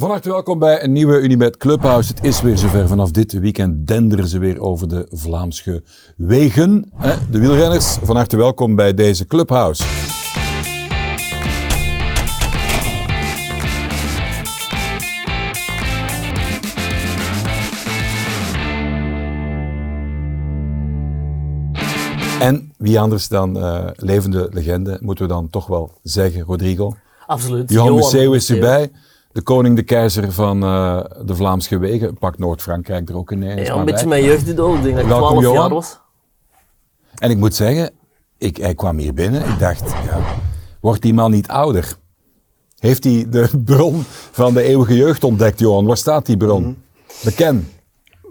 Van harte welkom bij een nieuwe Unibet Clubhouse. Het is weer zover. Vanaf dit weekend denderen ze weer over de Vlaamse wegen. De wielrenners, van harte welkom bij deze Clubhouse. En wie anders dan uh, levende legende, moeten we dan toch wel zeggen, Rodrigo? Absoluut. Johan Museeuw is erbij. De koning, de keizer van uh, de Vlaamse wegen. Pak Noord-Frankrijk er ook ineens Ja, een beetje mijn jeugdidool. Ik denk dat ik Welkom, 12 Johan. jaar was. En ik moet zeggen, ik, hij kwam hier binnen. Ik dacht, ja, wordt die man niet ouder? Heeft hij de bron van de eeuwige jeugd ontdekt, Johan? Waar staat die bron? Beken.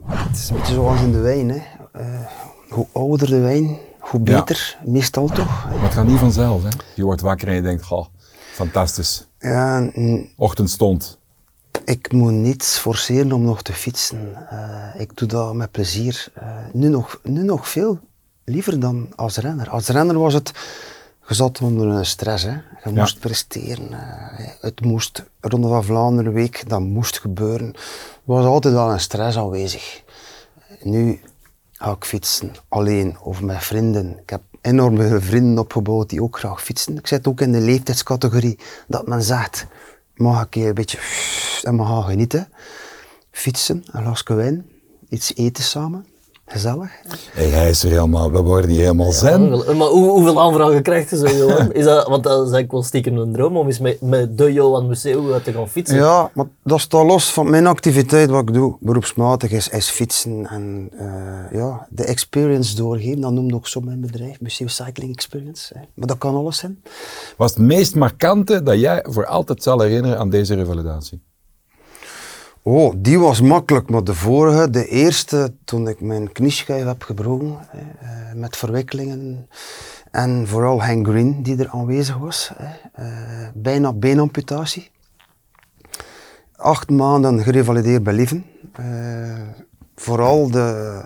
Het is een beetje zoals in de wijn. Hè. Eh, hoe ouder de wijn, hoe beter. Meestal toch. Maar het gaat niet vanzelf. Hè? Je wordt wakker en je denkt, goh, fantastisch. Ja, Ochtendstond. ik moet niets forceren om nog te fietsen. Eh, ik doe dat met plezier. Eh, nu, nog, nu nog veel liever dan als renner. Als renner was het, je zat onder een stress. Hè. Je Ja. moest presteren. eh, het moest, Ronde van Vlaanderen week, dat moest gebeuren. Er was altijd wel een stress aanwezig. Nu ga ik fietsen, alleen of met vrienden. Ik heb enorm veel vrienden opgebouwd die ook graag fietsen. Ik zit ook in de leeftijdscategorie dat men zegt, mag ik een beetje en mag gaan genieten. Fietsen, een glasje wijn, iets eten samen, gezellig. Hey, hij is er helemaal, we worden hier helemaal zen. Hoeveel- Maar hoe, hoeveel aanvragen krijg je zo, Johan? Is dat, want dat is eigenlijk wel stiekem een droom om eens met, met de Johan Museeuw te gaan fietsen. Ja, maar dat staat los van mijn activiteit, wat ik doe, beroepsmatig, is, is fietsen en eh, ja, de experience doorgeven. Dat noemt ook zo mijn bedrijf, Museum Cycling Experience. Hè. Maar dat kan alles zijn. Wat is het meest markante dat jij voor altijd zal herinneren aan deze revalidatie? Oh, die was makkelijk, maar de vorige, de eerste, toen ik mijn knieschijf heb gebroken, eh, met verwikkelingen en vooral Hank Green die er aanwezig was, eh, bijna beenamputatie. Acht maanden gerevalideerd bij Lieven. Eh, vooral de,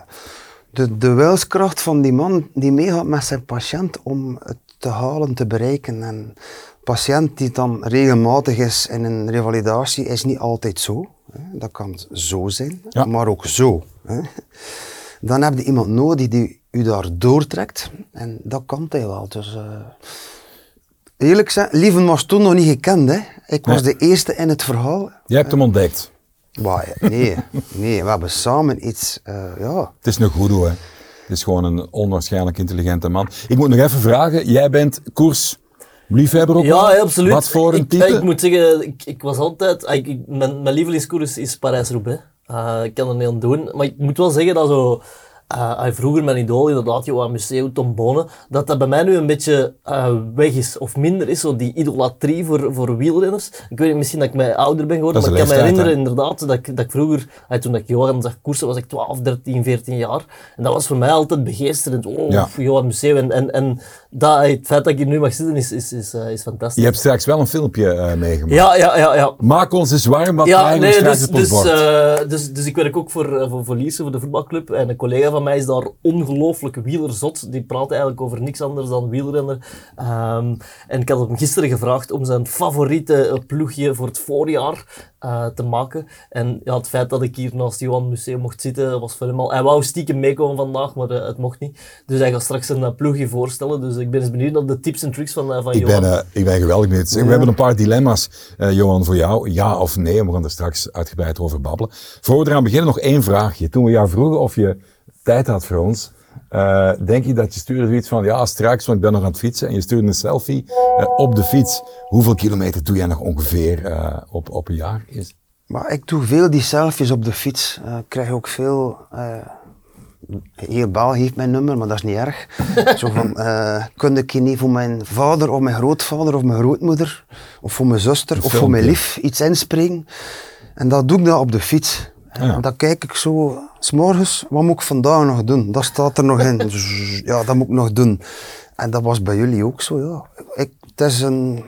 de, de wilskracht van die man die meegaat met zijn patiënt om het te halen, te bereiken. En patiënt die dan regelmatig is in een revalidatie, is niet altijd zo. Dat kan zo zijn, Ja. maar ook zo. Dan heb je iemand nodig die u daar doortrekt. En dat kan hij wel. Dus, eh, eerlijk zijn, Lieven was toen nog niet gekend. Hè. Ik was Nee. de eerste in het verhaal. Jij hebt hem ontdekt. Maar, nee, nee, we hebben samen iets, eh, ja. Het is een goedoe, hè. Het is gewoon een onwaarschijnlijk intelligente man. Ik moet nog even vragen, jij bent koersliefhebber ook Ja, absoluut. Wat voor een ik, type? Ik, moet zeggen, ik, ik was altijd... Ik, ik- mijn, mijn lievelingskoers is Parijs-Roubaix. Eh, ik kan er niet aan doen. Maar ik moet wel zeggen dat zo... eh, vroeger mijn idool, inderdaad, Johan Museeuw, Tom Bonen, dat dat bij mij nu een beetje weg is, of minder is, zo die idolatrie voor, voor wielrenners. Ik weet niet, misschien dat ik mij ouder ben geworden, maar ik kan me herinneren inderdaad dat ik, dat ik vroeger, eh, toen ik Johan zag koersen, was ik 12, 13, 14 jaar. En dat was voor mij altijd begeesterend. Oh, Ja. Johan Museeuw. En, en, en dat, het feit dat ik hier nu mag zitten is, is, is, eh, is fantastisch. Je hebt straks wel een filmpje eh, meegemaakt. Ja, ja, ja, ja. Maak ons eens warm, wat Ja, nee, straks dus, op ons dus, eh, dus, dus ik werk ook voor, voor, voor Lierse, voor de voetbalclub. En een collega van mij is daar ongelooflijk wielerzot. Die praat eigenlijk over niks anders dan wielrenner. Ehm, en ik had hem gisteren gevraagd om zijn favoriete ploegje voor het voorjaar eh, te maken. En ja, het feit dat ik hier naast Johan Museum mocht zitten, was voor hem al... Hij wou stiekem meekomen vandaag, maar eh, het mocht niet. Dus hij gaat straks een eh, ploegje voorstellen. Dus ik ben eens benieuwd naar de tips en tricks van, van ik, Johan. ben, ik ben geweldig benieuwd. We hebben een paar dilemma's, Johan, voor jou. Ja of nee, we gaan er straks uitgebreid over babbelen. Voor we eraan beginnen, nog één vraagje. Toen we jou vroegen of je tijd had voor ons, eh, denk je dat je stuurde zoiets van, ja, straks, want ik ben nog aan het fietsen, en je stuurde een selfie eh, op de fiets. Hoeveel kilometer doe jij nog ongeveer eh, op, op een jaar? Is, Maar ik doe veel die selfies op de fiets. Ik krijg ook veel... heel Baal heeft mijn nummer, maar dat is niet erg. Zo van, kun ik niet voor mijn vader of mijn grootvader of mijn grootmoeder of voor mijn zuster of voor mijn lief iets inspringen? En dat doe ik dan op de fiets. Ja. En dan kijk ik zo, s'morgens, wat moet ik vandaag nog doen? Dat staat er nog in. Ja, dat moet ik nog doen. En dat was bij jullie ook zo, ja. Ik, het is een...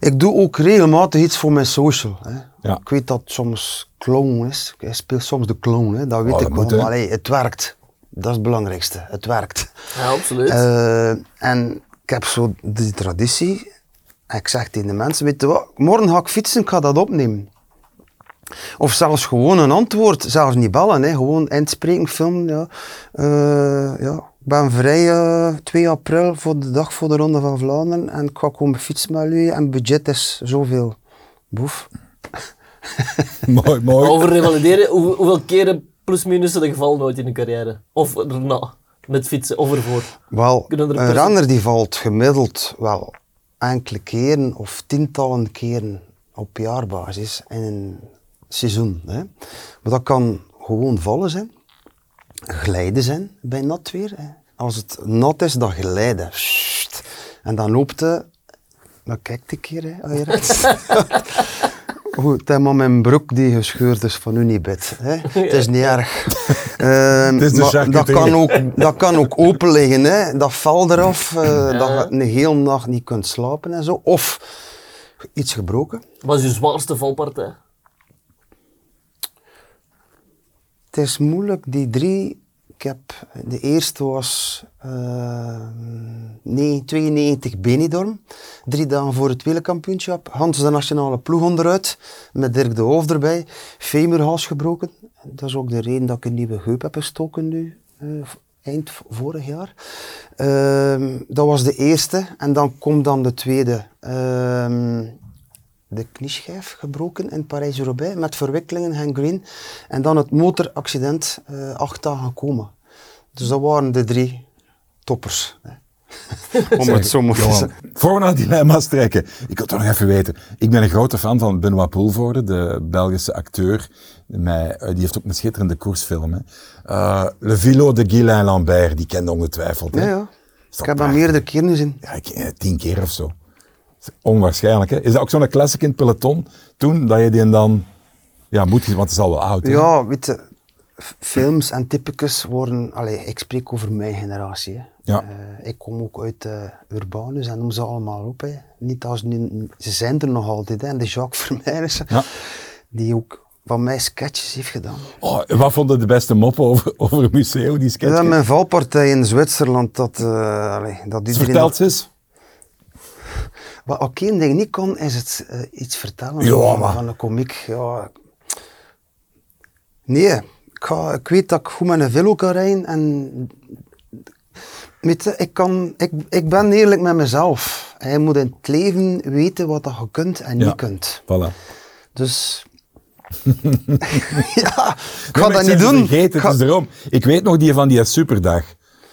Ik doe ook regelmatig iets voor mijn social. Hè. Ja. Ik weet dat het soms clown is. Ik speel soms de clown, hè. dat weet Oh, dat ik moet, wel. Maar allee, het werkt. Dat is het belangrijkste. Het werkt. Ja, absoluut. Eh, en ik heb zo die traditie. En ik zeg tegen de mensen, weet je wat, morgen ga ik fietsen, ik ga dat opnemen. Of zelfs gewoon een antwoord, zelfs niet bellen, hè. gewoon inspreken, filmen. Ja. Eh, ja. Ik ben vrij eh 2 april voor de dag voor de Ronde van Vlaanderen en ik ga komen fietsen met jullie en het budget is zoveel. Boef. mooi, mooi. Over revalideren, hoe, hoeveel keren plus minus is dat geval nooit in een carrière? Of erna, met fietsen, of ervoor? Wel, er een renner die valt gemiddeld wel enkele keren of tientallen keren op jaarbasis in een seizoen. Hè. Maar dat kan gewoon vallen zijn, glijden zijn bij nat weer. Hè. Als het nat is, dan glijden. Sst. En dan loopt het, dan kijkt een keer, hè, als je. Goed, het is maar mijn broek die gescheurd is van Unibet. Hè. Het is niet erg. Ehm, Het is de maar dat, kan ook, dat kan ook open liggen. Hè. Dat valt eraf, eh, dat je een hele nacht niet kunt slapen en zo. Of iets gebroken. Wat is uw zwaarste valpartij? Het is moeilijk, die drie. Ik heb, de eerste was eh, nee, 92 Benidorm. Drie dagen voor het wielerkampioenschap. Hans de nationale ploeg onderuit. Met Dirk de Hoofd erbij. Femurhals gebroken. Dat is ook de reden dat ik een nieuwe heup heb gestoken nu. eh, eind vorig jaar. Ehm, dat was de eerste. En dan komt dan de tweede. De knieschijf gebroken in Parijs-Roubaix met verwikkelingen, gangreen. En dan het motoraccident, eh, acht dagen coma. Dus dat waren de drie toppers. Hè. Om het zo maar te zeggen. voor we naar dilemma's trekken, ik wil toch nog even weten. Ik ben een grote fan van Benoit Poelvoorde, de Belgische acteur. Mij, eh, die heeft ook een schitterende koersfilm. Hè. Eh, Le Vilo de Guylain Lambert, die kende ongetwijfeld. Hè. Ja, ja. Ik heb prachtig? meerdere keren gezien. Ja, tien keer of zo. Is Onwaarschijnlijk, hè? Is dat ook zo'n classic in het peloton toen, dat je die dan... Ja, moet je, want het is al wel oud, hè? Ja, weet je, films en typicus worden... Allee, ik spreek over mijn generatie. Hè. Ja. Eh, ik kom ook uit uh, Urbanus en noem ze allemaal op. Hè. Niet als nu, ze zijn er nog altijd. Hè. En de Jacques Vermeijers, Ja. die ook van mij sketches heeft gedaan. Oh, wat vond je de beste mop over, over Museo, die sketch? Ja, mijn valpartij in Zwitserland, dat, allee, dat iedereen... Eens. Wat ook één ding niet kon, is het eh, iets vertellen Ja, van, een komiek. Ja. Nee, ik, ga, ik weet dat ik goed met een velo kan rijden en je, ik, kan, ik, ik ben eerlijk met mezelf. Je moet in het leven weten wat dat je kunt en Ja. niet kunt. Voilà. Dus ja, ik ga dat niet doen. Vergeten, ga- het is erom. Ik weet nog die van die superdag.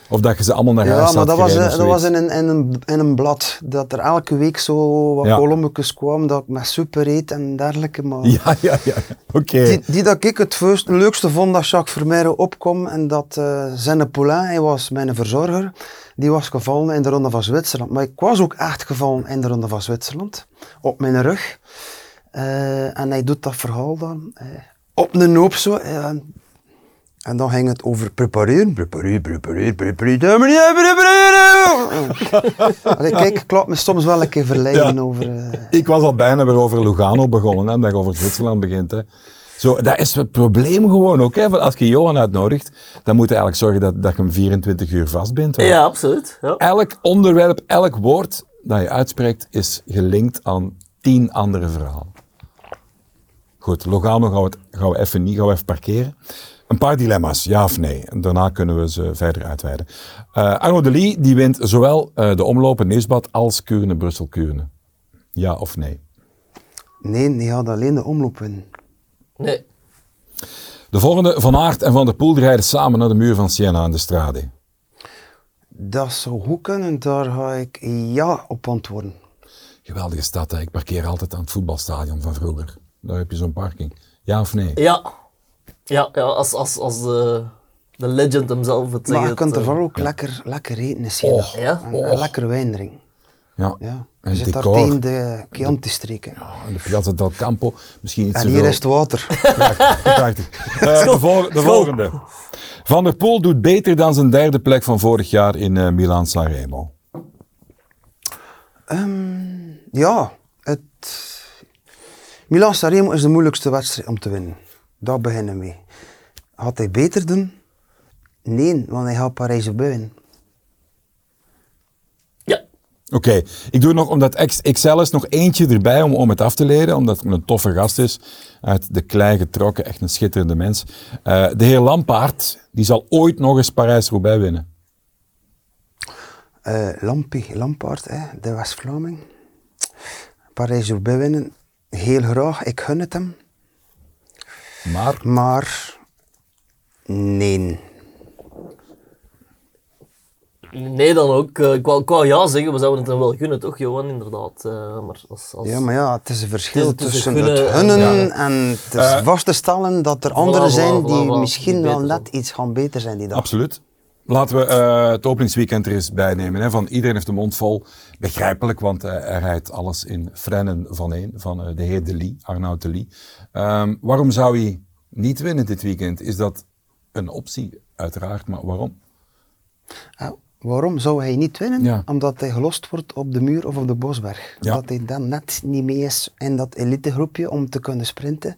Of dat je ze allemaal naar huis Ja, maar had dat was, gereden eh, dat was in, een, in, een, in een blad. Dat er elke week zo wat Ja. kwam, dat ik met super reed en dergelijke. Maar Ja, ja, ja. Oké. die, die dat ik het first, leukste vond, dat Jacques Vermeijren opkwam en dat uh, zijn Poulain, hij was mijn verzorger, die was gevallen in de Ronde van Zwitserland. Maar ik was ook echt gevallen in de Ronde van Zwitserland, op mijn rug. Eh, en hij doet dat verhaal dan, eh, op een hoop zo. eh, en dan ging het over prepareren, prepareren, prepareren, prepareren, prepareren, kijk, ik me soms wel een keer verleiden Ja. over... eh, Ik was al bijna weer over Lugano begonnen, hè, dat je over Zwitserland begint. Hè. Zo, dat is het probleem gewoon ook. Hè. Want Als je Johan uitnodigt, dan moet je eigenlijk zorgen dat, dat je hem 24 uur vastbindt. Ja, absoluut. Ja. Elk onderwerp, elk woord dat je uitspreekt, is gelinkt aan tien andere verhalen. Goed, Logano gaan we, het- gaan we even niet, gaan we even parkeren. Een paar dilemma's, ja of nee. En daarna kunnen we ze verder uitweiden. Eh Arno de Lee, die wint zowel eh, de omloop in Neesbad als Kuurne-Brussel-Kuurne. Ja of nee? Nee, die had alleen de omloop in. Nee. De volgende, Van Aert en Van der Poel rijden samen naar de muur van Siena aan de Strade. Dat zou goed kunnen, daar ga ik ja op antwoorden. Geweldige stad, hè. ik parkeer altijd aan het voetbalstadion van vroeger. Daar heb je zo'n parking. Ja of nee? Ja. Ja, ja als, als, als de, de legend hemzelf het zegt. Maar je kunt er eh, vooral ook lekker, lekker eten in. Oh, ja? En, lekker wijn drinken. Ja. Ja. En Je zit daar tegen de Chianti streken. En de Piazza del Campo, misschien iets En hier is het water. Prachtig. Eh, de, vol- de volgende. Van der Poel doet beter dan zijn derde plek van vorig jaar in eh Milan-San Remo. Ehm, ja, het... Milan Sanremo is de moeilijkste wedstrijd om te winnen. Daar beginnen we mee. Gaat hij beter doen? Nee, want hij gaat Parijs winnen. Ja. Oké, ik doe nog, omdat XL is, nog eentje erbij om, om het af te leren, omdat het een toffe gast is. Uit de klei getrokken, echt een schitterende mens. Eh, de heer Lampaard, die zal ooit nog eens Parijs-Roubaix winnen. Eh Lampie, Lampaard, hè, de West-Vlaming. Parijs-Roubaix winnen, heel graag, ik gun het hem. Maar, Maar nee. Nee, dan ook. eh, ik, wou, ik wou ja zeggen, we zouden het hem wel gunnen, toch, Johan? Inderdaad. Eh, maar als, als... Ja, maar ja, het is een verschil Het is- het is tussen gunnen het en- gunnen ja. en het is Eh, vast te stellen dat er anderen voilà, zijn voilà, die voilà, misschien die wel net iets gaan beter zijn die dag. absoluut. Laten we eh, het openingsweekend er eens bij nemen. Hè. Van, iedereen heeft de mond vol. Begrijpelijk, want eh, hij rijdt alles in frennen van één, van eh, de heer De Lee, Arnoud De Lee. Ehm, waarom zou hij niet winnen dit weekend? Is dat een optie? Uiteraard, maar waarom? Ja, waarom zou hij niet winnen? Ja. Omdat hij gelost wordt op de muur of op de bosberg. Ja. Dat hij dan net niet mee is in dat elitegroepje om te kunnen sprinten.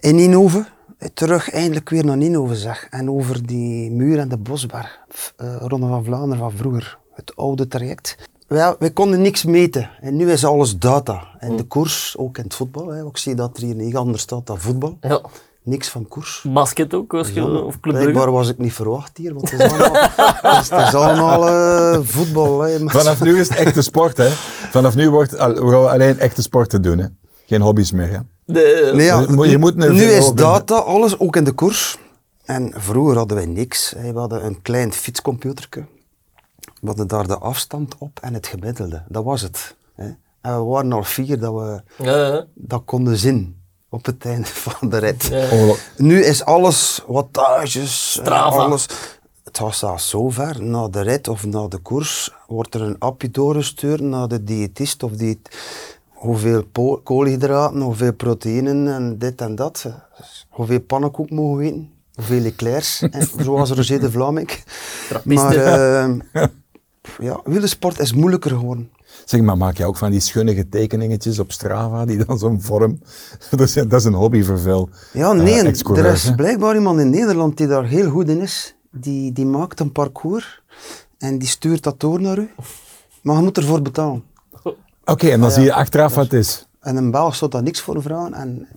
In Ninove, terug eindelijk weer naar Ninove. En over die muur en de bosberg. Eh, Ronde van Vlaanderen van vroeger. Het oude traject. Ja, wij konden niks meten. En nu is alles data. En de koers, ook in het voetbal. Hè. Ik zie dat er hier niet anders staat dan voetbal. Ja. Niks van koers. Basket ook, als je, Ja, of Club Blijkbaar was ik niet verwacht hier, want het is allemaal, het is, het is allemaal eh, voetbal. Hè. Vanaf nu is het echte sport, hè? Vanaf nu wordt al- we gaan alleen echte sporten doen, hè? Geen hobby's meer, hè? De, Nee, ja, Je moet- je moet nu is data, alles, ook in de koers. En vroeger hadden wij niks. We hadden een klein fietscomputerke. We hadden daar de afstand op en het gemiddelde. Dat was het. Hè. En we waren al vier dat we ja, ja. dat konden zien op het einde van de rit. Ja. Nu is alles wattages, Strava. alles. Het was zelfs zo ver, na de rit of na de koers, wordt er een appje doorgestuurd naar de diëtist of die hoeveel koolhydraten, hoeveel proteïnen en dit en dat. Hoeveel pannenkoek mogen we eten, hoeveel eclairs, en zoals Roger de Vlaming. Maar eh, ja, wielersport is moeilijker geworden. Zeg maar, maak je ook van die schunnige tekeningetjes op Strava, die dan zo'n vorm... Dat is, dat is een hobby voor veel Ja, eh, nee, er is blijkbaar iemand in Nederland die daar heel goed in is. Die, die maakt een parcours en die stuurt dat door naar u. Maar je moet ervoor betalen. Oké, en dan zie je achteraf wat het is. En een Belg zou daar niks voor vragen. En,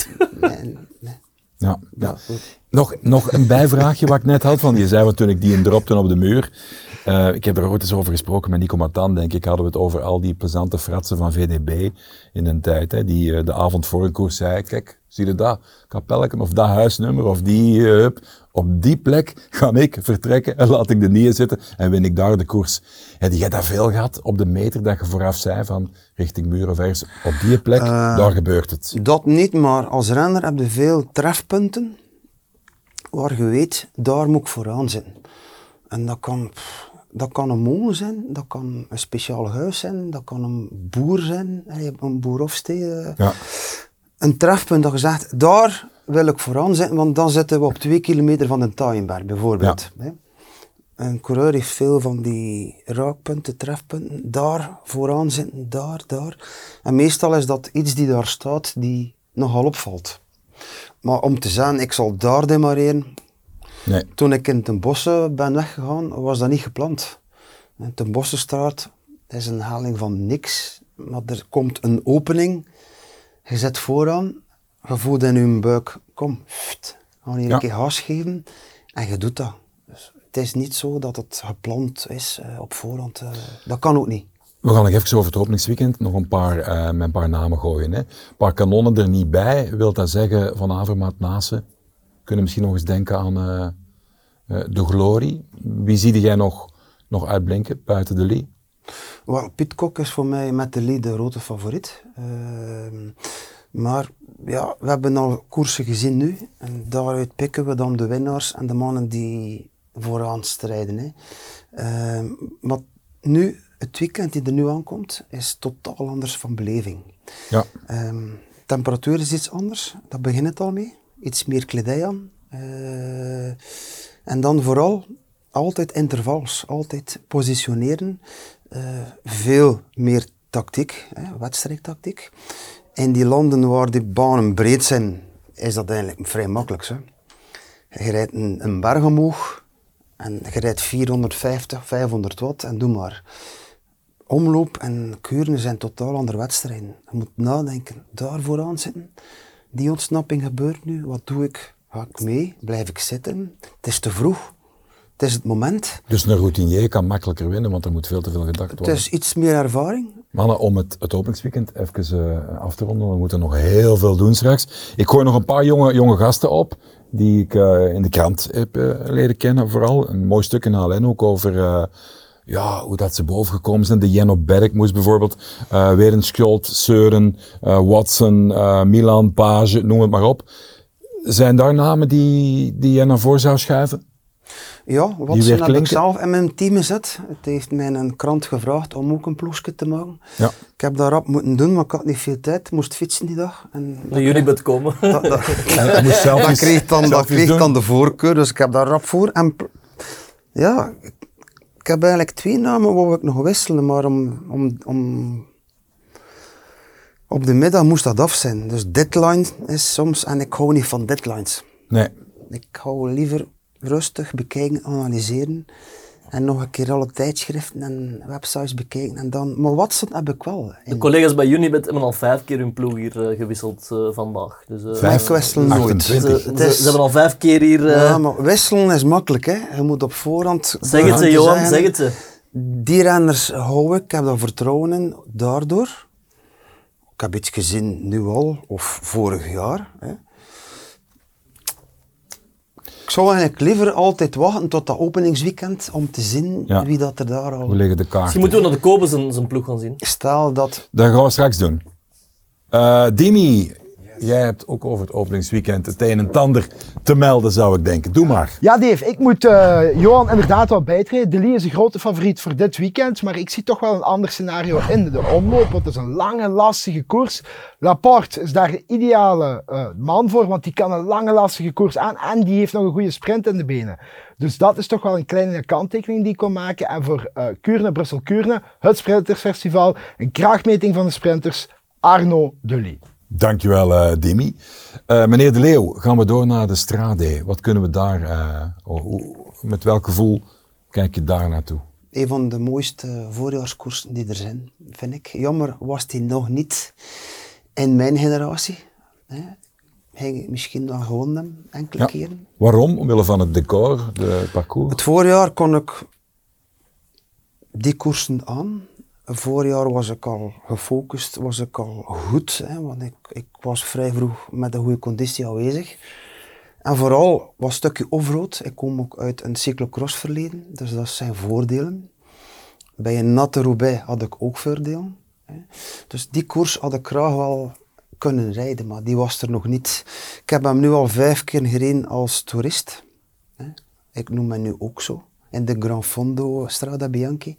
nee, nee. Ja, ja. Nog, nog een bijvraagje wat ik net had van, je zei wat toen ik die dropte op de muur. Eh, ik heb er ooit eens over gesproken met Nico Matan, denk ik, hadden we het over al die plezante fratsen van VDB in een tijd. Hè, die eh, de avond voor een koers zei, kijk, zie je dat kapelletje of dat huisnummer of die eh, hup, op die plek ga ik vertrekken en laat ik de nieën zitten en win ik daar de koers. Heb jij dat veel gehad op de meter dat je vooraf zei van richting muur of ergens, op die plek, daar gebeurt het. Dat niet, maar als renner heb je veel trefpunten waar je weet, daar moet ik vooraan zitten. En dat kan, dat kan een molen zijn, dat kan een speciaal huis zijn, dat kan een boer zijn, een boerhofstee. eh. Ja. een trefpunt dat je zegt, daar wil ik vooraan zitten, want dan zitten we op twee kilometer van de Taaienberg bijvoorbeeld. Een coureur heeft veel van die raakpunten, trefpunten, daar vooraan zitten, daar, daar. En meestal is dat iets die daar staat, die nogal opvalt. Maar om te zeggen, ik zal daar demareren, Nee. toen ik in ten bossen ben weggegaan, was dat niet gepland. En ten Bossenstraat is een haling van niks, maar er komt een opening. Je zet vooraan, je voelt in je buik, kom, pft, ga hier Ja. een keer gas geven. En je doet dat. Dus het is niet zo dat het gepland is eh, op voorhand. eh, dat kan ook niet. We gaan nog even over het openingsweekend nog een paar, eh, met een paar namen gooien. Hè. Een paar kanonnen er niet bij. Wil dat zeggen Van Avermaat Nase? Kunnen misschien nog eens denken aan de glorie. Wie zie jij nog, nog uitblinken buiten de Lee? Wel, Piet Kok is voor mij met de lead de grote favoriet. Ehm, maar ja, we hebben al koersen gezien nu. En daaruit pikken we dan de winnaars en de mannen die vooraan strijden. Hè. Ehm, maar nu, het weekend die er nu aankomt, is totaal anders van beleving. Ja. Ehm, temperatuur is iets anders, daar begint het al mee. Iets meer kledij aan. Eh, en dan vooral altijd intervals, altijd positioneren. Eh, veel meer tactiek, hè, wedstrijdtactiek. In die landen waar die banen breed zijn, is dat eigenlijk vrij makkelijk. Hè. Je rijdt een, een berg omhoog en je rijdt 450, 500 watt en doe maar. omloop en Kuurne zijn totaal andere wedstrijden. Je moet nadenken, daar vooraan zitten. Die ontsnapping gebeurt nu, wat doe ik? Ga ik mee? Blijf ik zitten? Het is te vroeg. Het is het moment. Dus een routinier kan makkelijker winnen, want er moet veel te veel gedacht Het worden. is iets meer ervaring. Mannen, om het, het openingsweekend even eh, af te ronden, we moeten nog heel veel doen straks. Ik gooi nog een paar jonge, jonge gasten op, die ik eh, in de krant heb eh, leren kennen vooral. Een mooi stuk in HLN ook over ja, hoe dat ze bovengekomen zijn. De Jenno Berg moest bijvoorbeeld, uh, Werenskjold, Seuren, Watson, Milan, Page, noem het maar op. Zijn daar namen die, die je naar voren zou schuiven? Ja, wat Die ze weer heb ik zelf in mijn team gezet. Het heeft mij een krant gevraagd om ook een ploegje te maken. Ja. Ik heb dat rap moeten doen, maar ik had niet veel tijd. Ik moest fietsen die dag. En jullie bed komen. dat, dat, Hij moest zelf dat eens- kreeg dan, dat kreeg dan de voorkeur, dus ik heb daar rap voor. En ja, ik, heb eigenlijk twee namen wou ik nog wisselen, maar om, om, om op de middag moest dat af zijn. Dus deadline is soms, en ik hou niet van deadlines. Nee. Ik hou liever rustig bekijken, analyseren. En nog een keer alle tijdschriften en websites bekijken. En dan, maar Watson heb ik wel. De collega's bij Unibet hebben al vijf keer hun ploeg hier eh, gewisseld eh, vandaag. Dus, eh, Vijf wisselen nooit. 28. Ze, ze- is- ze hebben al vijf keer hier... ja, maar wisselen is makkelijk. Hè. Je moet op voorhand... zeg het ze, Johan, zeggen, zeg het ze. Die renners hou ik, ik heb daar vertrouwen in, daardoor. Ik heb iets gezien nu al, of vorig jaar. Hè. Ik zou eigenlijk liever altijd wachten tot dat openingsweekend om te zien Ja. wie dat er daar al... Hoe liggen de kaarten? Misschien moeten we naar de Kobe zijn, zijn ploeg gaan zien. Stel dat Dat gaan we straks doen. Eh Dimi, jij hebt ook over het openingsweekend het een en ander te melden, zou ik denken. Doe maar. Ja, Dave, ik moet eh, Johan inderdaad wel bijtreden. De Lee is een grote favoriet voor dit weekend, maar ik zie toch wel een ander scenario in de omloop, want het is een lange, lastige koers. Laporte is daar de ideale eh, man voor, want die kan een lange, lastige koers aan en die heeft nog een goede sprint in de benen. Dus dat is toch wel een kleine kanttekening die ik kon maken. En voor eh Kuurne, Brussel-Kuurne, het Sprintersfestival, een krachtmeting van de sprinters, Arno Lee. Dankjewel, eh Dimi. Eh, meneer De Leeuw, gaan we door naar de Strade. Wat kunnen we daar, eh, oh, hoe- met welk gevoel kijk je daar naartoe? een van de mooiste voorjaarskoersen die er zijn, vind ik. Jammer was die nog niet in mijn generatie. Hè. Hij misschien dan gewonnen enkele Ja. keren. Waarom? Omwille van het decor, de parcours? Het voorjaar kon ik die koersen aan. Voorjaar was ik al gefocust, was ik al goed, hè, want ik, ik was vrij vroeg met een goede conditie aanwezig. En vooral was stukje offroad. Ik kom ook uit een cyclocross verleden, dus dat zijn voordelen. Bij een natte Roubaix had ik ook voordelen. Dus die koers had ik graag wel kunnen rijden, maar die was er nog niet. Ik heb hem nu al vijf keer gereden als toerist. Ik noem me nu ook zo. In de Gran Fondo Strada Bianchi.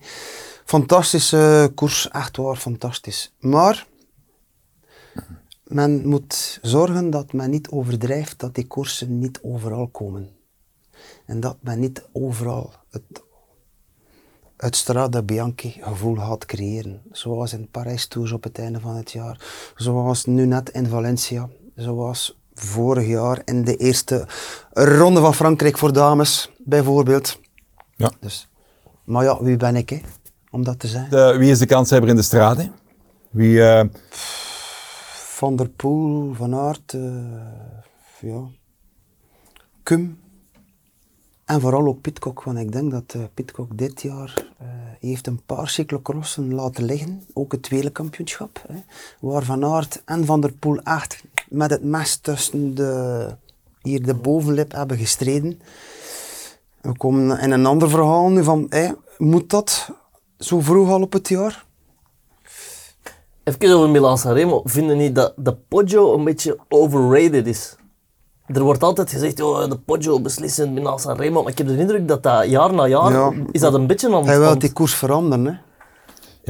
Fantastische koers, echt waar fantastisch. Maar men moet zorgen dat men niet overdrijft, dat die koersen niet overal komen. En dat men niet overal het, het Strada Bianchi gevoel gaat creëren. Zoals in Parijs Tours op het einde van het jaar. Zoals nu net in Valencia. Zoals vorig jaar in de eerste ronde van Frankrijk voor dames, bijvoorbeeld. Ja. Dus, maar ja, wie ben ik, hè, om dat te zeggen? De- wie is de kanshebber in de Strade? Wie, eh, Van der Poel, Van Aert, eh, ja. Kum. En vooral ook Pitcock, want ik denk dat eh Pitcock dit jaar heeft een paar cyclocrossen laten liggen. Ook het wereldkampioenschap. Hè, waar Van Aert en Van der Poel echt met het mes tussen de, hier de bovenlip hebben gestreden. We komen in een ander verhaal nu van, moet dat zo vroeg al op het jaar? Even over Milan Sanremo. Vinden niet dat de Poggio een beetje overrated is? Er wordt altijd gezegd, oh, de Poggio beslissend Milan Sanremo. Maar ik heb de indruk dat dat jaar na jaar, Ja. is dat een beetje aan Hij wil die koers veranderen. Hè.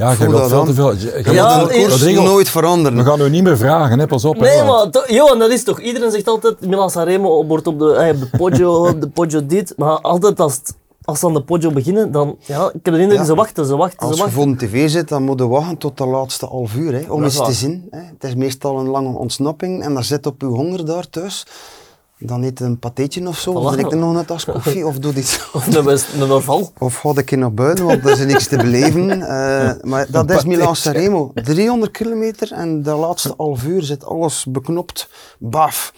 ja, Voel wilt veel te veel. Je- je Ja, wilt- eh, koers Rodrigo, nooit veranderen. we gaan u niet meer vragen, hè? pas op. hè, Nee, want- maar to- Johan, dat is toch... Iedereen zegt altijd, Milan Sanremo wordt op de, eh, op de Poggio, op de Poggio dit. Maar altijd als, het- als ze aan de Poggio beginnen, dan... Ja, ik heb de indruk, Ja. ze wachten, ze wachten, Als ze je voor een tv zit, dan moet je wachten tot de laatste half uur hè, om eens te zien. Hè. Het is meestal een lange ontsnapping en dan zit op je honger daar thuis. Dan eet een patéetje of zo, of Voilà. drink je nog een tas koffie, of doe iets. Of een, West- een Orval. Of ga ik naar buiten, want er is niks te beleven. Eh, maar dat is Milan Sanremo. 300 kilometer en de laatste half uur zit alles beknopt. Baf.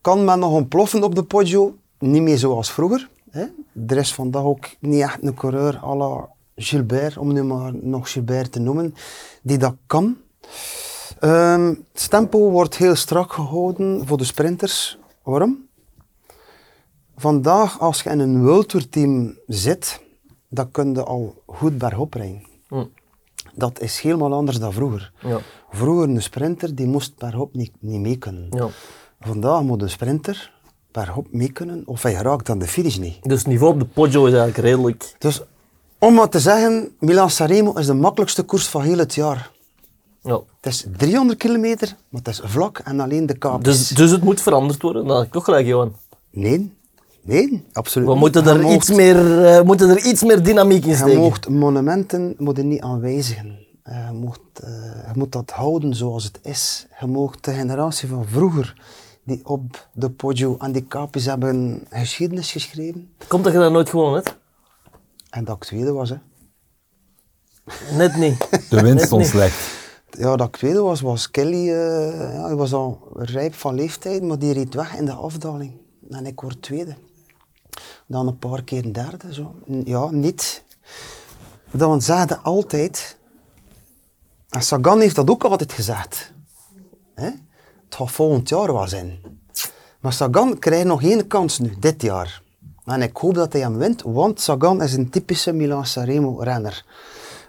Kan men nog ontploffen op de Poggio? Niet meer zoals vroeger. Hè? Er is vandaag ook niet echt een coureur à la Gilbert, om nu maar nog Gilbert te noemen, die dat kan. Ehm, het tempo wordt heel strak gehouden voor de sprinters. Waarom? Vandaag, als je in een World Tour team zit, dan kun je al goed bergop rijden. Hm. Dat is helemaal anders dan vroeger. Ja. Vroeger een sprinter, die moest bergop niet, niet mee kunnen. Ja. Vandaag moet een sprinter bergop mee kunnen, of hij raakt aan de finish niet. Dus het niveau op de Poggio is eigenlijk redelijk... Dus om maar te zeggen, Milan Sanremo is de makkelijkste koers van heel het jaar. Ja. Het is 300 kilometer, maar het is vlak en alleen de kapjes. Dus, dus het moet veranderd worden. Dat ik toch gelijk, Johan. Nee, nee, absoluut We niet. moeten Je er, iets meer, eh, moeten er iets meer dynamiek in Je steken. moogt monumenten moeten niet aanwijzigen. Je, eh, je moet dat houden zoals het is. Je moogt de generatie van vroeger, die op de Poggio en die kapjes hebben geschiedenis geschreven. Komt dat je dat nooit gewonnen hebt? En dat ik tweede was, hè. Net niet. De wind Net stond slecht. Ja, dat ik tweede was, was Kelly, eh, ja, hij was al rijp van leeftijd, maar die reed weg in de afdaling. En ik word tweede. Dan een paar keer derde, zo. Ja, niet. Dan zeiden altijd, en Sagan heeft dat ook altijd gezegd, hè? Het gaat volgend jaar wel zijn. Maar Sagan krijgt nog één kans nu, dit jaar. En ik hoop dat hij hem wint, want Sagan is een typische Milan Sanremo renner.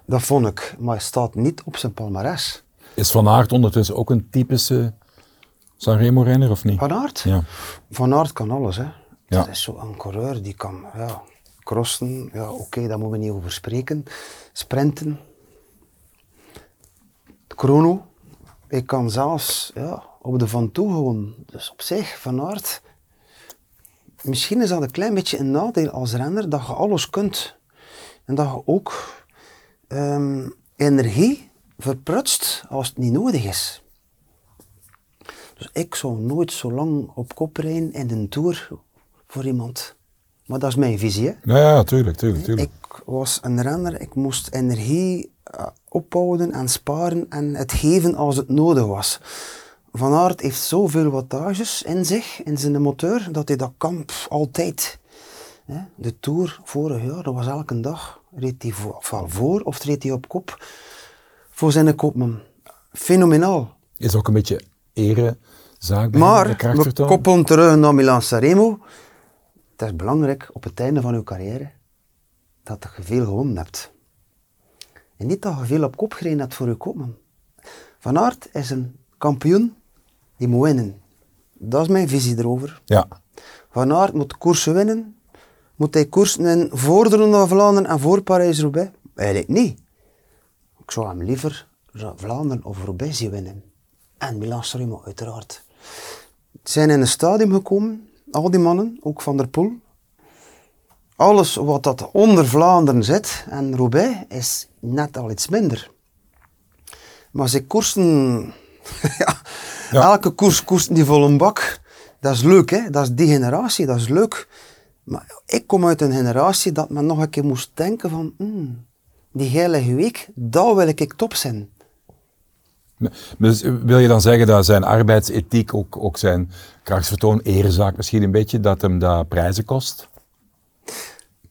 Dat vond ik, maar hij staat niet op zijn palmarès. Is Van Aert ondertussen ook een typische Sanremo-renner of niet? Van Aert? Ja. Van Aert kan alles, hè. Ja. Dat is zo'n coureur die kan ja, crossen, ja, oké, daar moeten we niet over spreken. Sprinten. Chrono. Ik kan zelfs ja, op de Van Toe gewoon. Dus op zich, Van Aert. Misschien is dat een klein beetje een nadeel als renner, dat je alles kunt. En dat je ook ehm, energie verprutst als het niet nodig is. Dus ik zou nooit zo lang op kop rijden in een tour voor iemand. Maar dat is mijn visie. Hè? Ja, ja, tuurlijk, tuurlijk, tuurlijk. Ik was een renner, ik moest energie eh, ophouden en sparen en het geven als het nodig was. Van Aert heeft zoveel wattages in zich, in zijn motor, dat hij dat kan pff, altijd. De Tour vorig jaar, dat was elke dag, reed hij voor, voor of reed hij op kop voor zijn kopman. Fenomenaal. Is ook een beetje erezaak bij Maar, de we krachtvertoon. koppelen terug naar Milan Sanremo. Het is belangrijk op het einde van uw carrière dat je veel gewonnen hebt. En niet dat je veel op kop gereden hebt voor je kopman. Van Aert is een kampioen die moet winnen. Dat is mijn visie erover. Ja. Van Aert moet koersen winnen. Moet hij koersen in voor de Ronde van Vlaanderen en voor Parijs-Roubaix? Eigenlijk niet. Ik zou hem liever Vlaanderen of Roubaix zien winnen. En Milan Sanremo uiteraard. Ze zijn in een stadium gekomen, al die mannen, ook Van der Poel. Alles wat dat onder Vlaanderen zit en Roubaix is net al iets minder. Maar ze koersen, ja, Ja. elke koers koersen die vol een bak. Dat is leuk, hè? dat is die generatie, dat is leuk. Maar ik kom uit een generatie dat men nog een keer moest denken van, hmm, die heilige week, daar wil ik top zijn. Dus wil je dan zeggen dat zijn arbeidsethiek, ook, ook zijn krachtsvertoon, erezaak misschien een beetje, dat hem dat prijzen kost?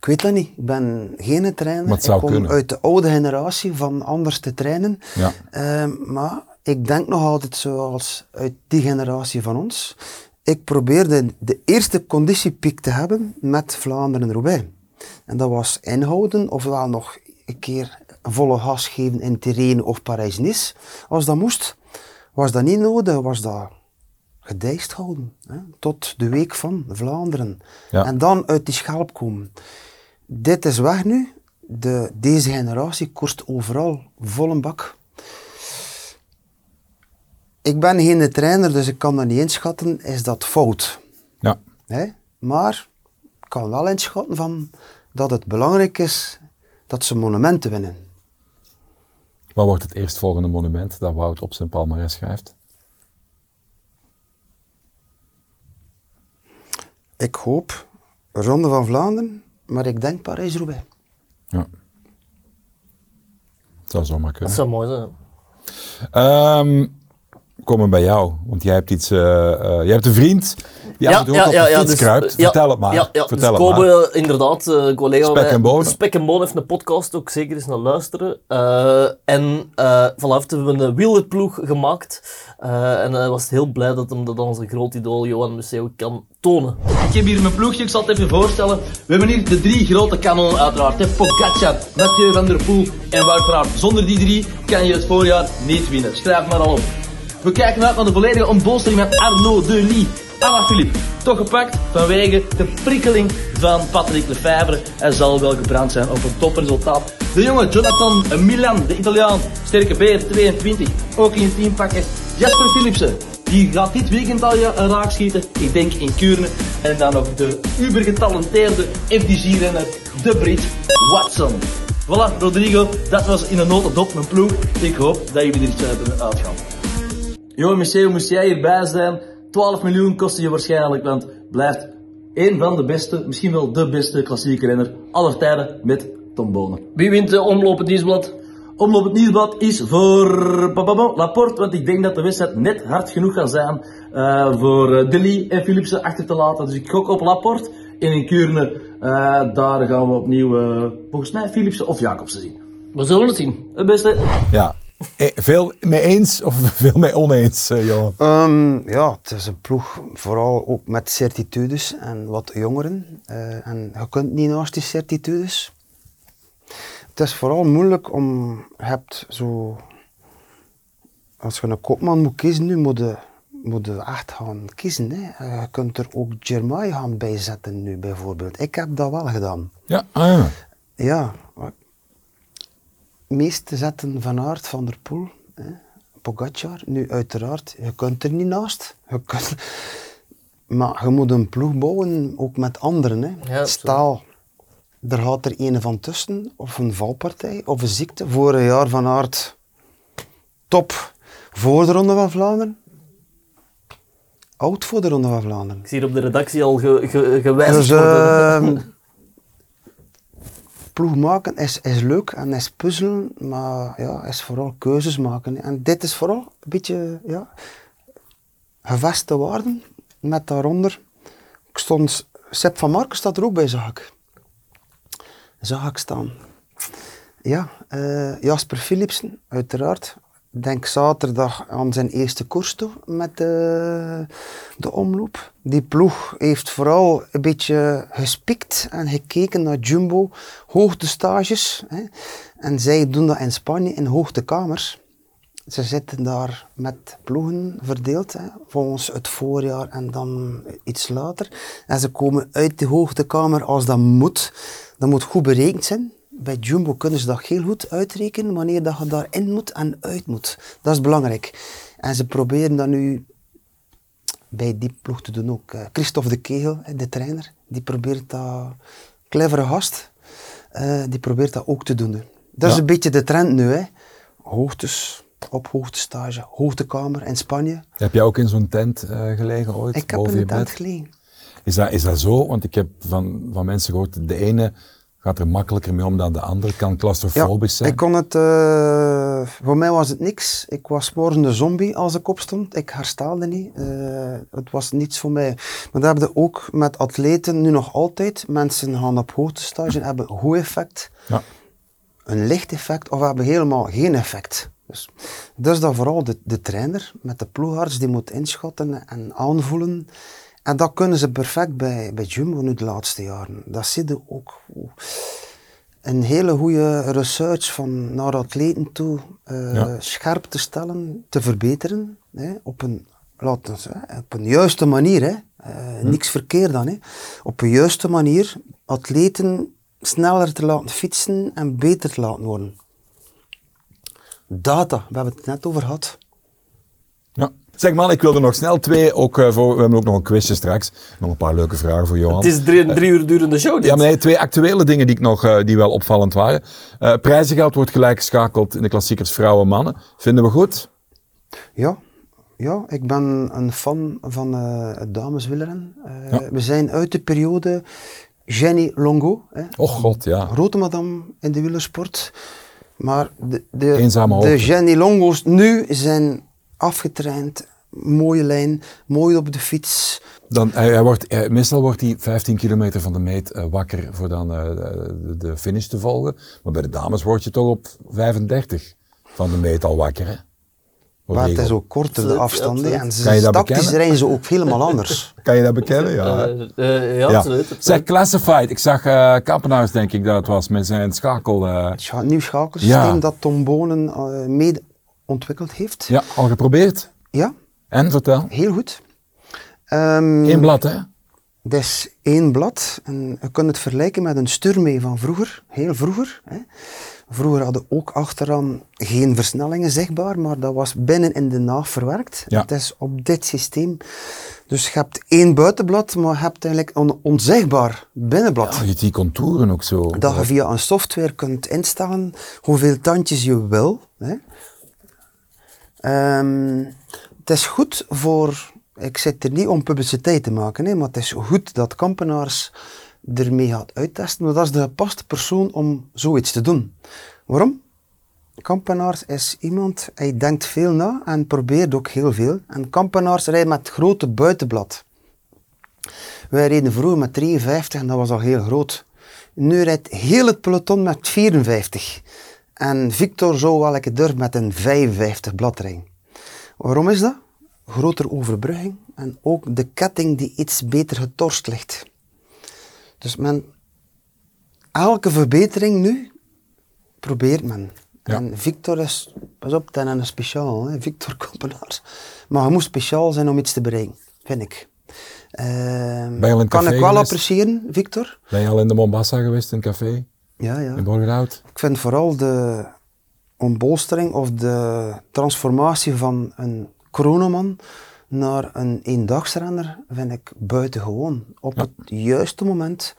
Ik weet dat niet. Ik ben geen trainer. Ik kom kunnen. uit de oude generatie van anders te trainen. Ja. Ehm, maar ik denk nog altijd zoals uit die generatie van ons. Ik probeerde de eerste conditiepiek te hebben met Vlaanderen en Roubaix. En dat was inhouden, ofwel nog een keer volle gas geven in Terrein of Parijs-Nice. Als dat moest, was dat niet nodig, was dat gedijst houden. Hè, tot de week van Vlaanderen. Ja. En dan uit die schelp komen. Dit is weg nu. De, deze generatie koerst overal vol een bak. Ik ben geen trainer, dus ik kan dat niet inschatten. Is dat fout? Ja. Hè? Maar ik kan wel inschatten van dat het belangrijk is dat ze monumenten winnen. Wat wordt het eerstvolgende monument dat Wout op zijn palmarès schrijft? Ik hoop Ronde van Vlaanderen, maar ik denk Parijs-Roubaix. Ja. Het zou Dat kunnen. zou mooi zijn. Ehm, komen we bij jou, want jij hebt iets. eh, eh, jij hebt een vriend die af en toe ook op de fiets dus, kruipt. ja, Vertel het maar. Ja, ja, Vertel dus het maar. Kobe, inderdaad, eh, een collega Spek en Bonen. Spek en Bonen heeft een podcast, ook zeker eens naar luisteren. Eh, en uh, vanaf hebben we een wielerploeg gemaakt. Eh, en hij was heel blij dat hem dat onze groot idool Johan Museeuw kan tonen. Ik heb hier mijn ploegje, ik zal het even voorstellen. We hebben hier de drie grote kanonnen uiteraard. Hè. Pogacar, Mathieu van der Poel en Wout. Zonder die drie kan je het voorjaar niet winnen. Schrijf maar al op. We kijken uit naar de volledige ontbolstering met Arnaud Delis. Alaphilippe, toch gepakt vanwege de prikkeling van Patrick Lefevre. Hij zal wel gebrand zijn op een topresultaat. De jonge Jonathan Milan, de Italiaan, sterke beer, 22, ook in het team pakken. Jasper Philipsen, die gaat dit weekend al raak schieten. Ik denk in Kuurne. En dan nog de uber getalenteerde FDG-renner, de Brit Watson. Voilà, Rodrigo, dat was in een notendop mijn ploeg. Ik hoop dat jullie er iets hebben uitgaan. Johan Museeuw, moest jij hierbij zijn? 12 miljoen kostte je waarschijnlijk, want blijft één van de beste, misschien wel de beste klassieke renner aller tijden met Tom Bonen. Wie wint de omloop het nieuwsblad? Omloop het nieuwsblad is voor Laporte, want ik denk dat de wedstrijd net hard genoeg gaat zijn eh, voor eh, Deli en Philipsen achter te laten. Dus ik gok op Laporte. En in Kuurne, eh, daar gaan we opnieuw, eh, volgens mij, Philipsen of Jacobsen zien. We zullen het zien. Het beste. Ja. Eh, Veel mee eens of veel mee oneens, eh, Johan? Ehm, ja, het is een ploeg vooral ook met certitudes en wat jongeren. Eh, en je kunt niet naast die certitudes. Het is vooral moeilijk om, je hebt zo, als je een kopman moet kiezen nu, moet je, moet je echt gaan kiezen. Hè. Je kunt er ook Jermai gaan bijzetten nu bijvoorbeeld. Ik heb dat wel gedaan. Ja, ah, ja. Ja, maar meeste zetten Van Aert, Van der Poel, hè, Pogacar. Nu uiteraard, je kunt er niet naast. Je kunt, maar je moet een ploeg bouwen, ook met anderen. Hè. Ja, Stel, er gaat er een van tussen, of een valpartij, of een ziekte. Vorig jaar Van Aert, top voor de Ronde van Vlaanderen. Oud voor de Ronde van Vlaanderen. Ik zie hier op de redactie al ge, ge, gewijzigd Dus worden. ploeg maken is, is leuk en is puzzelen, maar ja, is vooral keuzes maken. En dit is vooral een beetje ja, geveste waarden met daaronder. Ik stond, Sepp van Marken staat er ook bij, zag ik. Zag ik staan. Ja, eh, Jasper Philipsen, uiteraard. Denk zaterdag aan zijn eerste koers toe met de, de omloop. Die ploeg heeft vooral een beetje gespikt en gekeken naar Jumbo, hoogtestages. Hè. En zij doen dat in Spanje in hoogtekamers. Ze zitten daar met ploegen verdeeld, hè, volgens het voorjaar en dan iets later. En ze komen uit de hoogtekamer als dat moet. Dat moet goed berekend zijn. Bij Jumbo kunnen ze dat heel goed uitrekenen wanneer dat je daarin moet en uit moet. Dat is belangrijk. En ze proberen dat nu bij die ploeg te doen ook. Eh, Christophe de Kegel, hè, de trainer, die probeert dat, clevere gast, eh, die probeert dat ook te doen. Dat is een beetje de trend nu. Hè. Hoogtes, op hoogtestage, hoogtekamer in Spanje. Heb jij ook in zo'n tent eh, gelegen ooit? Ik heb in de tent gelegen. Is dat, is dat zo? Want ik heb van, van mensen gehoord, de ene gaat er makkelijker mee om dan de andere. Kan claustrofobisch zijn. ik kon het, eh, voor mij was het niks. Ik was morgen de zombie als ik opstond. Ik herstelde niet. Eh, het was niets voor mij. Maar dat heb je ook met atleten nu nog altijd. Mensen gaan op hoogtestage en hebben een goed effect, Ja. een licht effect of hebben helemaal geen effect. Dus, dus dat vooral de, de trainer met de ploegarts die moet inschatten en aanvoelen. En dat kunnen ze perfect bij, bij Jumbo nu de laatste jaren. Dat zie je ook. Een hele goede research van naar atleten toe eh, Ja. scherp te stellen, te verbeteren. Hè, op, een, laten we op een juiste manier. Hè. Eh, Niks verkeerd dan. Hè. Op een juiste manier atleten sneller te laten fietsen en beter te laten worden. Data, we hebben het net over gehad. Zeg man, ik wil er nog snel twee, ook, eh, voor, we hebben ook nog een quizje straks. Nog een paar leuke vragen voor Johan. Het is drie, een drie uur durende show. Dit. Ja, maar nee, twee actuele dingen die, ik nog, eh, die wel opvallend waren. Eh prijzengeld wordt gelijk geschakeld in de klassiekers vrouwen-mannen. Vinden we goed? Ja, Ja, ik ben een fan van eh het dameswielrennen. Eh, Ja. We zijn uit de periode Jenny Longo, hè, Och god, ja. grote madame in de wielersport. Maar de, de, de. Jenny Longo's nu zijn afgetraind, mooie lijn, mooi op de fiets. Dan, hij, hij wordt, hij- meestal wordt hij 15 kilometer van de meet eh, wakker voor dan eh, de, de finish te volgen. Maar bij de dames word je toch op 35 van de meet al wakker, hè? Maar het is ook korter de afstanden en Kan je ze dat tactisch bekennen? rijden ze ook helemaal anders. Kan je dat bekennen? Ja. Eh, eh, ja, ja. absoluut. Zeg, Classified. Ik zag eh Kampenaars, denk ik dat het was, met zijn schakel. eh, Het scha- nieuw schakelsysteem Ja. dat Tom Bonen eh, mede ontwikkeld heeft. ja, al geprobeerd. Ja, En, vertel. heel goed. Ehm, Eén blad, hè? Dat is één blad. En je kunt het vergelijken met een sturmee van vroeger, heel vroeger. Hè. Vroeger hadden ook achteraan geen versnellingen zichtbaar, maar dat was binnen in de naaf verwerkt. Ja. Het is op dit systeem. Dus je hebt één buitenblad, maar je hebt eigenlijk een onzichtbaar binnenblad. Ja, je die contouren ook zo. Dat je via een software kunt instellen hoeveel tandjes je wil. Hè. Ehm, het is goed voor, ik zit er niet om publiciteit te maken, hè, maar het is goed dat Kampenaars ermee gaat uittesten, want dat is de gepaste persoon om zoiets te doen. Waarom? Kampenaars is iemand, hij denkt veel na en probeert ook heel veel. En Kampenaars rijdt met grote buitenblad. Wij reden vroeger met 53 en dat was al heel groot. Nu rijdt heel het peloton met 54. En Victor zou wel een durf met een 55 blad rijden. Waarom is dat? Grotere overbrugging en ook de ketting die iets beter getorst ligt. Dus men, elke verbetering nu probeert men. Ja. En Victor is, pas op, ten een speciaal, hè? Victor Kompenaars. Maar je moet speciaal zijn om iets te bereiken, vind ik. Ben je al in het kan ik wel geweest? appreciëren, Victor? Ben je al in de Mombasa geweest, in een café? Ja, ja. In Borgerhout? Ik vind vooral de ontbolstering of de transformatie van een chronoman naar een eendagsrenner vind ik buitengewoon. Op het juiste moment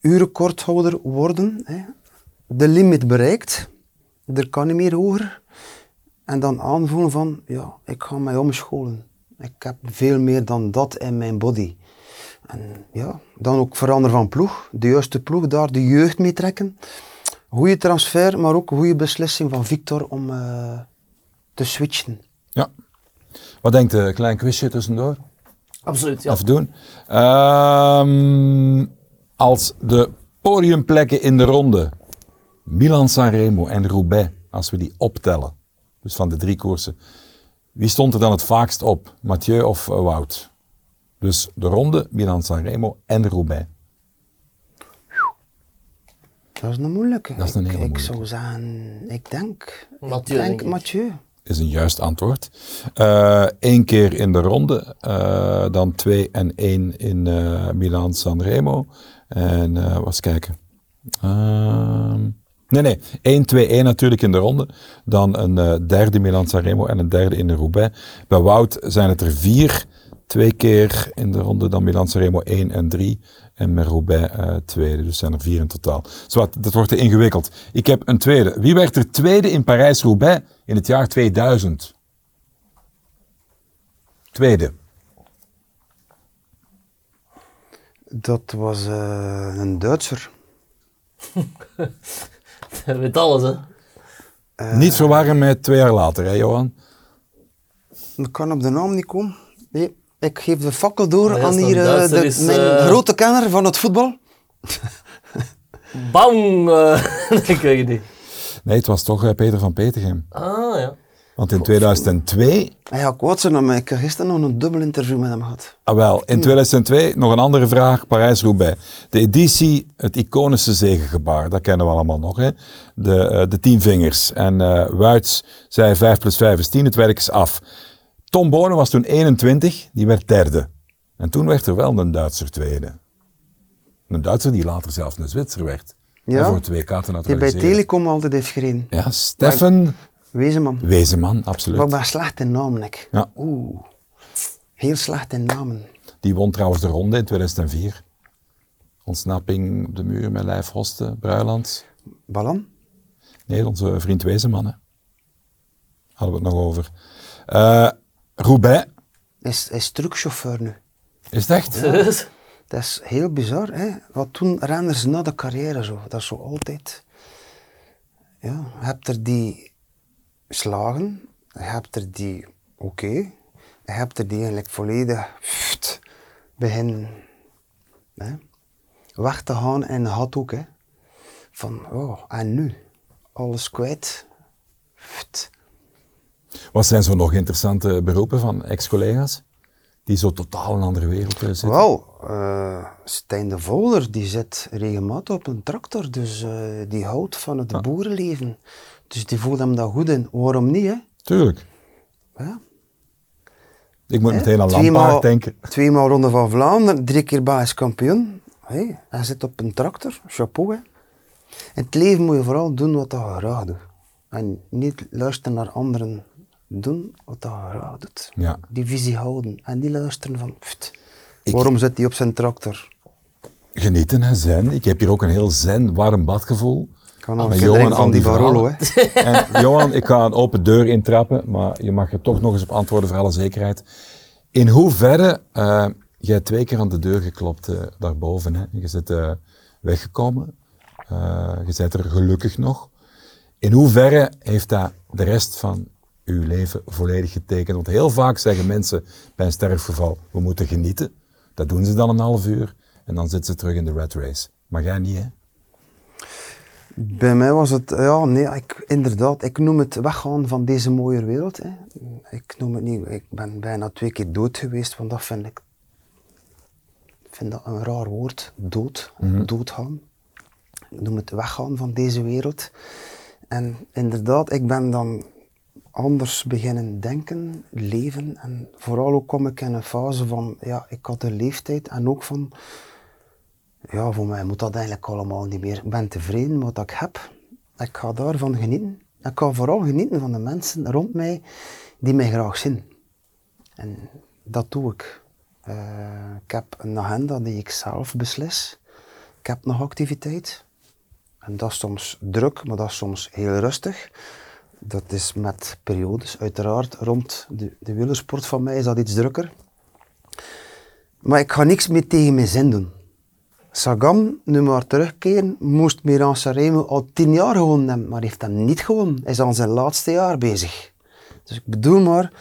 urenkorthouder worden, hè. de limit bereikt, er kan niet meer hoger. En dan aanvoelen van, ja, ik ga mij omscholen. Ik heb veel meer dan dat in mijn body. En ja, dan ook veranderen van ploeg. De juiste ploeg, daar de jeugd mee trekken. Goede transfer, maar ook een goede beslissing van Victor om eh, te switchen. Ja. Wat denkt de klein quizje tussendoor? Absoluut, ja. Even doen. Ehm, als de podiumplekken in de ronde, Milan Sanremo en Roubaix, als we die optellen, dus van de drie koersen, wie stond er dan het vaakst op? Mathieu of eh, Wout? Dus de ronde, Milan Sanremo en Roubaix. Dat is een moeilijke. Dat is een Ik- hele ik, moeilijke. zou zeggen, ik denk, Mathieu, ik denk denk ik. Mathieu. Is een juist antwoord. Eén keer in de ronde, eh, dan 2 en 1 in eh Milan Sanremo. En eh was kijken. Ehm, nee, nee. 1, 2, 1 natuurlijk in de ronde. Dan een eh, derde Milan Sanremo en een derde in de Roubaix. Bij Wout zijn het er vier. Twee keer in de ronde, dan Milan Sanremo 1 en 3. En met Roubaix eh, tweede. Dus zijn er vier in totaal. Zwat, dat wordt te ingewikkeld. Ik heb een tweede. Wie werd er tweede in Parijs-Roubaix in het jaar 2000? Tweede. Dat was eh, een Duitser. Je weet alles, hè. Eh. Niet verwarren met twee jaar later, hè Johan? Ik kan op de naam niet komen. Nee, ik geef de fakkel door ja, aan hier eh, Duitser de, is, mijn eh, grote kenner van het voetbal. Bang! eh, ik weet het niet. Nee, het was toch Peter van Petergem. Ah, ja. Want in 2002, Hij gaat kwaad zijn naar mij. Ik heb gisteren nog een dubbel interview met hem gehad. ah wel, in 2002 nog een andere vraag, Parijs-Roubaix. De editie, het iconische zegengebaar, dat kennen we allemaal nog, hè? De, de tien vingers. En eh Wuits zei 5 plus 5 is 10, het werk is af. Tom Bonen was toen 21, die werd derde. En toen werd er wel een Duitser tweede. Een Duitser die later zelfs een Zwitser werd. Ja. Voor twee kaarten Die bij naturaliseren. Telecom altijd heeft gereden. Ja, Stefan Wezenman. Wezenman, absoluut. Maar ik ben slecht in namen, ik. Ja. Oeh. Heel slecht in namen. Die won trouwens de ronde in 2004. Ontsnapping op de muur met Lijf Hoste, Bruiland. Ballan? Nee, onze vriend Wezenman. Hè. Hadden we het nog over. Eh, Roubaix, Hij is, hij is truckchauffeur nu. is het echt? Dat is heel bizar, hè. Wat doen renners na de carrière zo? Dat is zo altijd... Ja, je hebt er die slagen, je hebt er die oké, je hebt er die eigenlijk volledig pft, begin hè, weg te gaan en had ook, hè. Van, oh, en nu? Alles kwijt. Wat zijn zo nog interessante beroepen van ex-collega's? Die zo totaal een andere wereld eh, zitten? Wel, eh, Stijn de Volder die zit regelmatig op een tractor, dus eh, die houdt van het boerenleven. Dus die voelt hem dat goed in. Waarom niet, hè? Tuurlijk. Ja. Ik moet meteen aan Lampaard denken. Tweemaal Ronde van Vlaanderen, drie keer Belgisch kampioen. Hey, hij zit op een tractor, chapeau hè. In het leven moet je vooral doen wat je graag doet. En niet luisteren naar anderen. Doen wat je graag doet. Ja. Die visie houden. En niet luisteren van, pft, waarom zit hij op zijn tractor? Genieten, hè, zen. Ik heb hier ook een heel zen, warm badgevoel. nog Met al van die Barolo. En Johan, ik ga een open deur intrappen, maar je mag er toch nog eens op antwoorden voor alle zekerheid. In hoeverre, eh jij twee keer aan de deur geklopt eh, daarboven, hè? je bent eh, weggekomen, je bent er gelukkig nog. In hoeverre heeft dat de rest van uw leven volledig getekend? Want heel vaak zeggen mensen bij een sterfgeval, we moeten genieten. Dat doen ze dan een half uur en dan zitten ze terug in de rat race. Maar jij niet, hè? Bij mij was het, ja, nee, ik, inderdaad, ik noem het weggaan van deze mooie wereld. Hè. Ik noem het niet, ik ben bijna twee keer dood geweest, want dat vind ik, vind dat een raar woord, dood, doodgaan. Ik noem het weggaan van deze wereld. En inderdaad, ik ben dan anders beginnen denken, leven. En vooral ook kom ik in een fase van, ja, ik had een leeftijd en ook van, ja, voor mij moet dat eigenlijk allemaal niet meer. Ik ben tevreden met wat ik heb. Ik ga daarvan genieten. Ik ga vooral genieten van de mensen rond mij die mij graag zien. En dat doe ik. Eh, ik heb een agenda die ik zelf beslis. Ik heb nog activiteit. En dat is soms druk, maar dat is soms heel rustig. Dat is met periodes, uiteraard. Rond de, de wielersport van mij is dat iets drukker. Maar ik ga niks meer tegen mijn zin doen. Sagan, nu maar terugkeren, moest Miran Sanremo al tien jaar gewonnen hebben, maar heeft hem niet gewonnen. Hij is aan zijn laatste jaar bezig. Dus ik bedoel maar,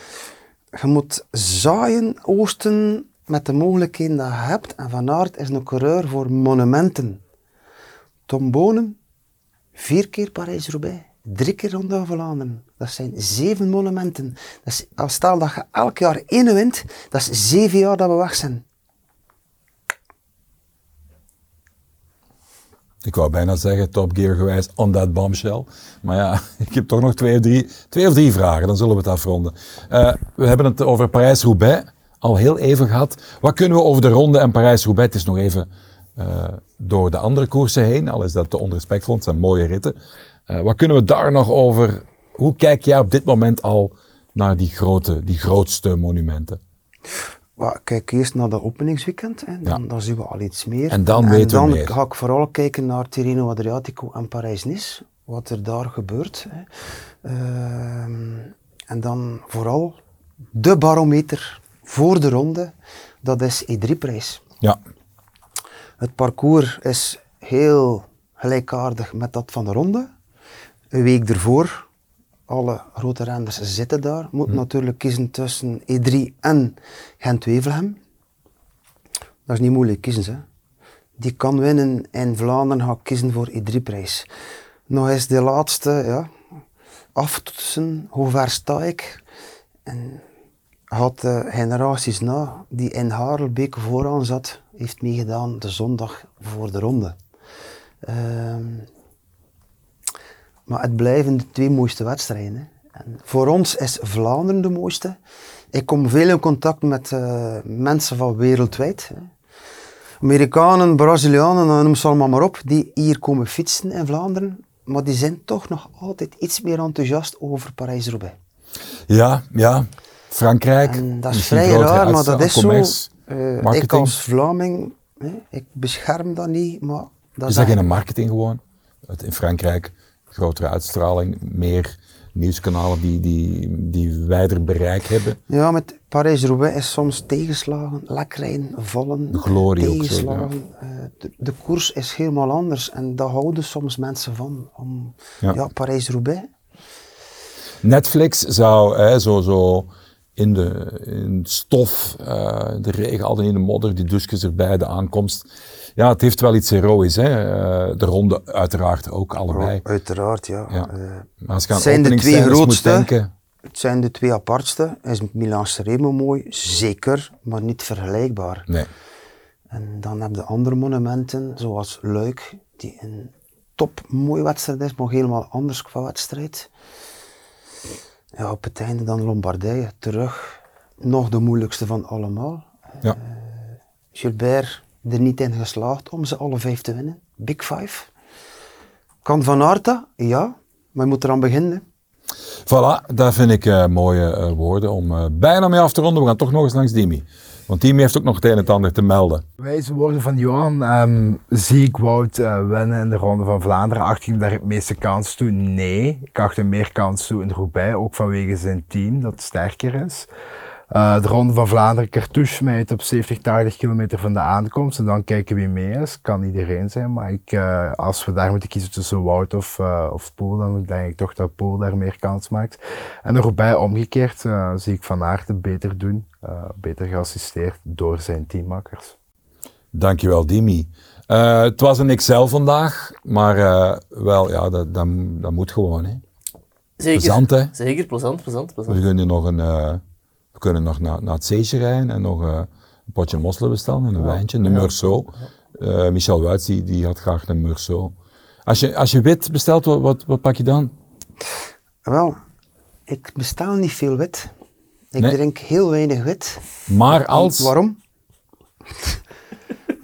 je moet zaaien, oosten met de mogelijkheden die je hebt. En Van Aert is een coureur voor monumenten. Tom Bonen, vier keer Parijs-Roubaix, drie keer Ronde van Vlaanderen. Dat zijn zeven monumenten. Dat is, als stel dat je elk jaar één wint, dat is zeven jaar dat we weg zijn. Ik wou bijna zeggen, Top Gear gewijs, on that bombshell. Maar ja, ik heb toch nog twee of drie, twee of drie vragen, dan zullen we het afronden. Eh, we hebben het over Parijs-Roubaix al heel even gehad. Wat kunnen we over de ronde en Parijs-Roubaix? Het is nog even eh, door de andere koersen heen, al is dat te onrespectvol, het zijn mooie ritten. Eh, wat kunnen we daar nog over? Hoe kijk jij op dit moment al naar die, grote, die grootste monumenten? Maar kijk eerst naar de openingsweekend, hè. Dan, dan zien we al iets meer. En dan weten we dan meer. ga ik vooral kijken naar Tirreno Adriatico en Parijs-Nice, wat er daar gebeurt. Hè. Ehm, en dan vooral de barometer voor de ronde, dat is E3-prijs. Ja, Het parcours is heel gelijkaardig met dat van de ronde. Een week ervoor, alle grote renners zitten daar. Moet natuurlijk kiezen tussen E3 en Gent-Wevelgem. Dat is niet moeilijk kiezen. Hè. Die kan winnen in Vlaanderen, ga ik kiezen voor E3-prijs. Nog eens de laatste, ja, aftoetsen, hoe ver sta ik? En had de generaties na, die in Harelbeek vooraan zat, heeft meegedaan de zondag voor de ronde. Ehm, maar het blijven de twee mooiste wedstrijden. Hè. En voor ons is Vlaanderen de mooiste. Ik kom veel in contact met eh, mensen van wereldwijd. Hè. Amerikanen, Brazilianen, noem ze allemaal maar op, die hier komen fietsen in Vlaanderen. Maar die zijn toch nog altijd iets meer enthousiast over Parijs-Roubaix. ja, ja. Frankrijk. En dat is vrij raar, maar dat is zo. eh, ik als Vlaming, hè, ik bescherm dat niet, maar dat Is dat is geen marketing gewoon? In Frankrijk, grotere uitstraling, meer nieuwskanalen die, die, die wijder bereik hebben. Ja, met Parijs-Roubaix is soms tegenslagen, lekrijden, vallen, De glorie ook zo, tegenslagen. Eh, de, de koers is helemaal anders en daar houden soms mensen van. Om, Ja. ja, Parijs-Roubaix. Netflix zou hè, zo, zo in de in stof, eh, de regen, altijd in de modder, die douches erbij, de aankomst. Ja, het heeft wel iets heroïs. Hè? eh, de ronde uiteraard ook allebei. Uiteraard, ja. Ja. Eh, Maar als je aan zijn de twee grootste. denken, het zijn de twee apartste. Is Milan Sanremo mooi? Zeker, maar niet vergelijkbaar. nee. En dan heb je andere monumenten, zoals Luik, die een top mooi wedstrijd is, maar helemaal anders qua wedstrijd. Ja, op het einde dan Lombardije, terug. Nog de moeilijkste van allemaal. Ja. Gilbert er niet in geslaagd om ze alle vijf te winnen. Big Five. Kan Van Aerta? Ja, maar je moet eraan beginnen. Voilà, dat vind ik eh, mooie eh, woorden om eh, bijna mee af te ronden. We gaan toch nog eens langs Dimi. Want Dimi heeft ook nog het een en het ander te melden. Wijze woorden van Johan. ehm, zie ik Wout eh, winnen in de Ronde van Vlaanderen? Acht ik daar het meeste kans toe? Nee. Ik acht hem meer kans toe in Roubaix, ook vanwege zijn team dat sterker is. Eh, de Ronde van Vlaanderen, Cartouche mij op 70, 80 kilometer van de aankomst. En dan kijken wie mee is. Kan iedereen zijn. Maar ik, eh, als we daar moeten kiezen tussen Wout of, eh of Poel, dan denk ik toch dat Poel daar meer kans maakt. En Roubaix omgekeerd eh, zie ik Van Aert het beter doen. eh, beter geassisteerd door zijn teammakkers. Dankjewel, Dimi. Eh, het was een Excel vandaag, maar eh, wel, ja, dat, dat, dat moet gewoon. Hè. Zeker. Plezant, hè? Zeker, plezant, plezant, plezant. We kunnen nog, een, we kunnen nog naar, naar het zeetje rijden en nog eh, een potje mosselen bestellen en een wijntje, een Meursault. Eh, Michel Wuits die, die had graag een Meursault. Als je, als je wit bestelt, wat, wat, wat pak je dan? Wel, ik bestel niet veel wit. Ik Nee. drink heel weinig wit. Maar als... Waarom?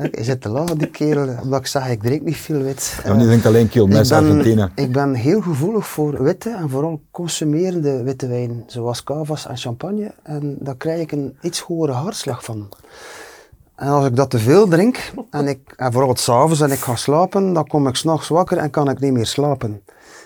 Hij zit te lachen, die kerel, omdat ik zeg, ik drink niet veel wit. Ja, die denkt alleen ik ben, Argentina. Ik ben heel gevoelig voor witte en vooral consumerende witte wijn, zoals cavas en champagne. En daar krijg ik een iets hogere hartslag van. En als ik dat te veel drink, en, ik, en vooral s'avonds en ik ga slapen, dan kom ik s'nachts wakker en kan ik niet meer slapen.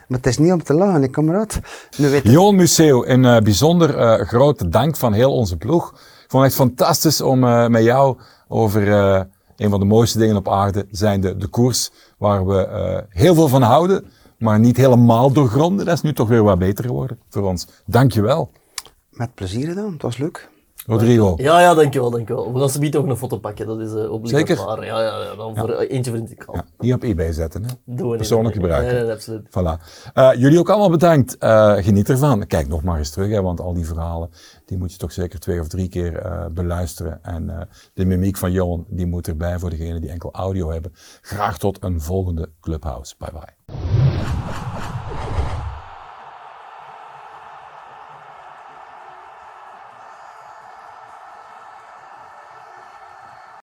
Maar het is niet om te lachen, ik kameraad. Nu weet Johan Museo, een eh, bijzonder eh, grote dank van heel onze ploeg. Ik vond het echt fantastisch om eh, met jou over eh, een van de mooiste dingen op aarde, zijn de, de koers, waar we eh, heel veel van houden, maar niet helemaal doorgronden. Dat is nu toch weer wat beter geworden voor ons. Dankjewel, met plezier gedaan, het was leuk. Rodrigo. Ja, ja, dankjewel, dankjewel. We gaan ze ook een foto pakken, dat is eh obligatoire. Zeker? Ja, ja, ja, dan voor eh, eentje vind ik al. Ja, niet op eBay zetten, hè? Doen we niet. Persoonlijk Nee, gebruiken. Nee, nee, absoluut. Voilà. Eh, jullie ook allemaal bedankt. Eh, geniet ervan. Kijk nog maar eens terug, hè, want al die verhalen die moet je toch zeker twee of drie keer eh, beluisteren. En eh, de mimiek van Johan die moet erbij voor degenen die enkel audio hebben. Graag tot een volgende Clubhouse. Bye bye.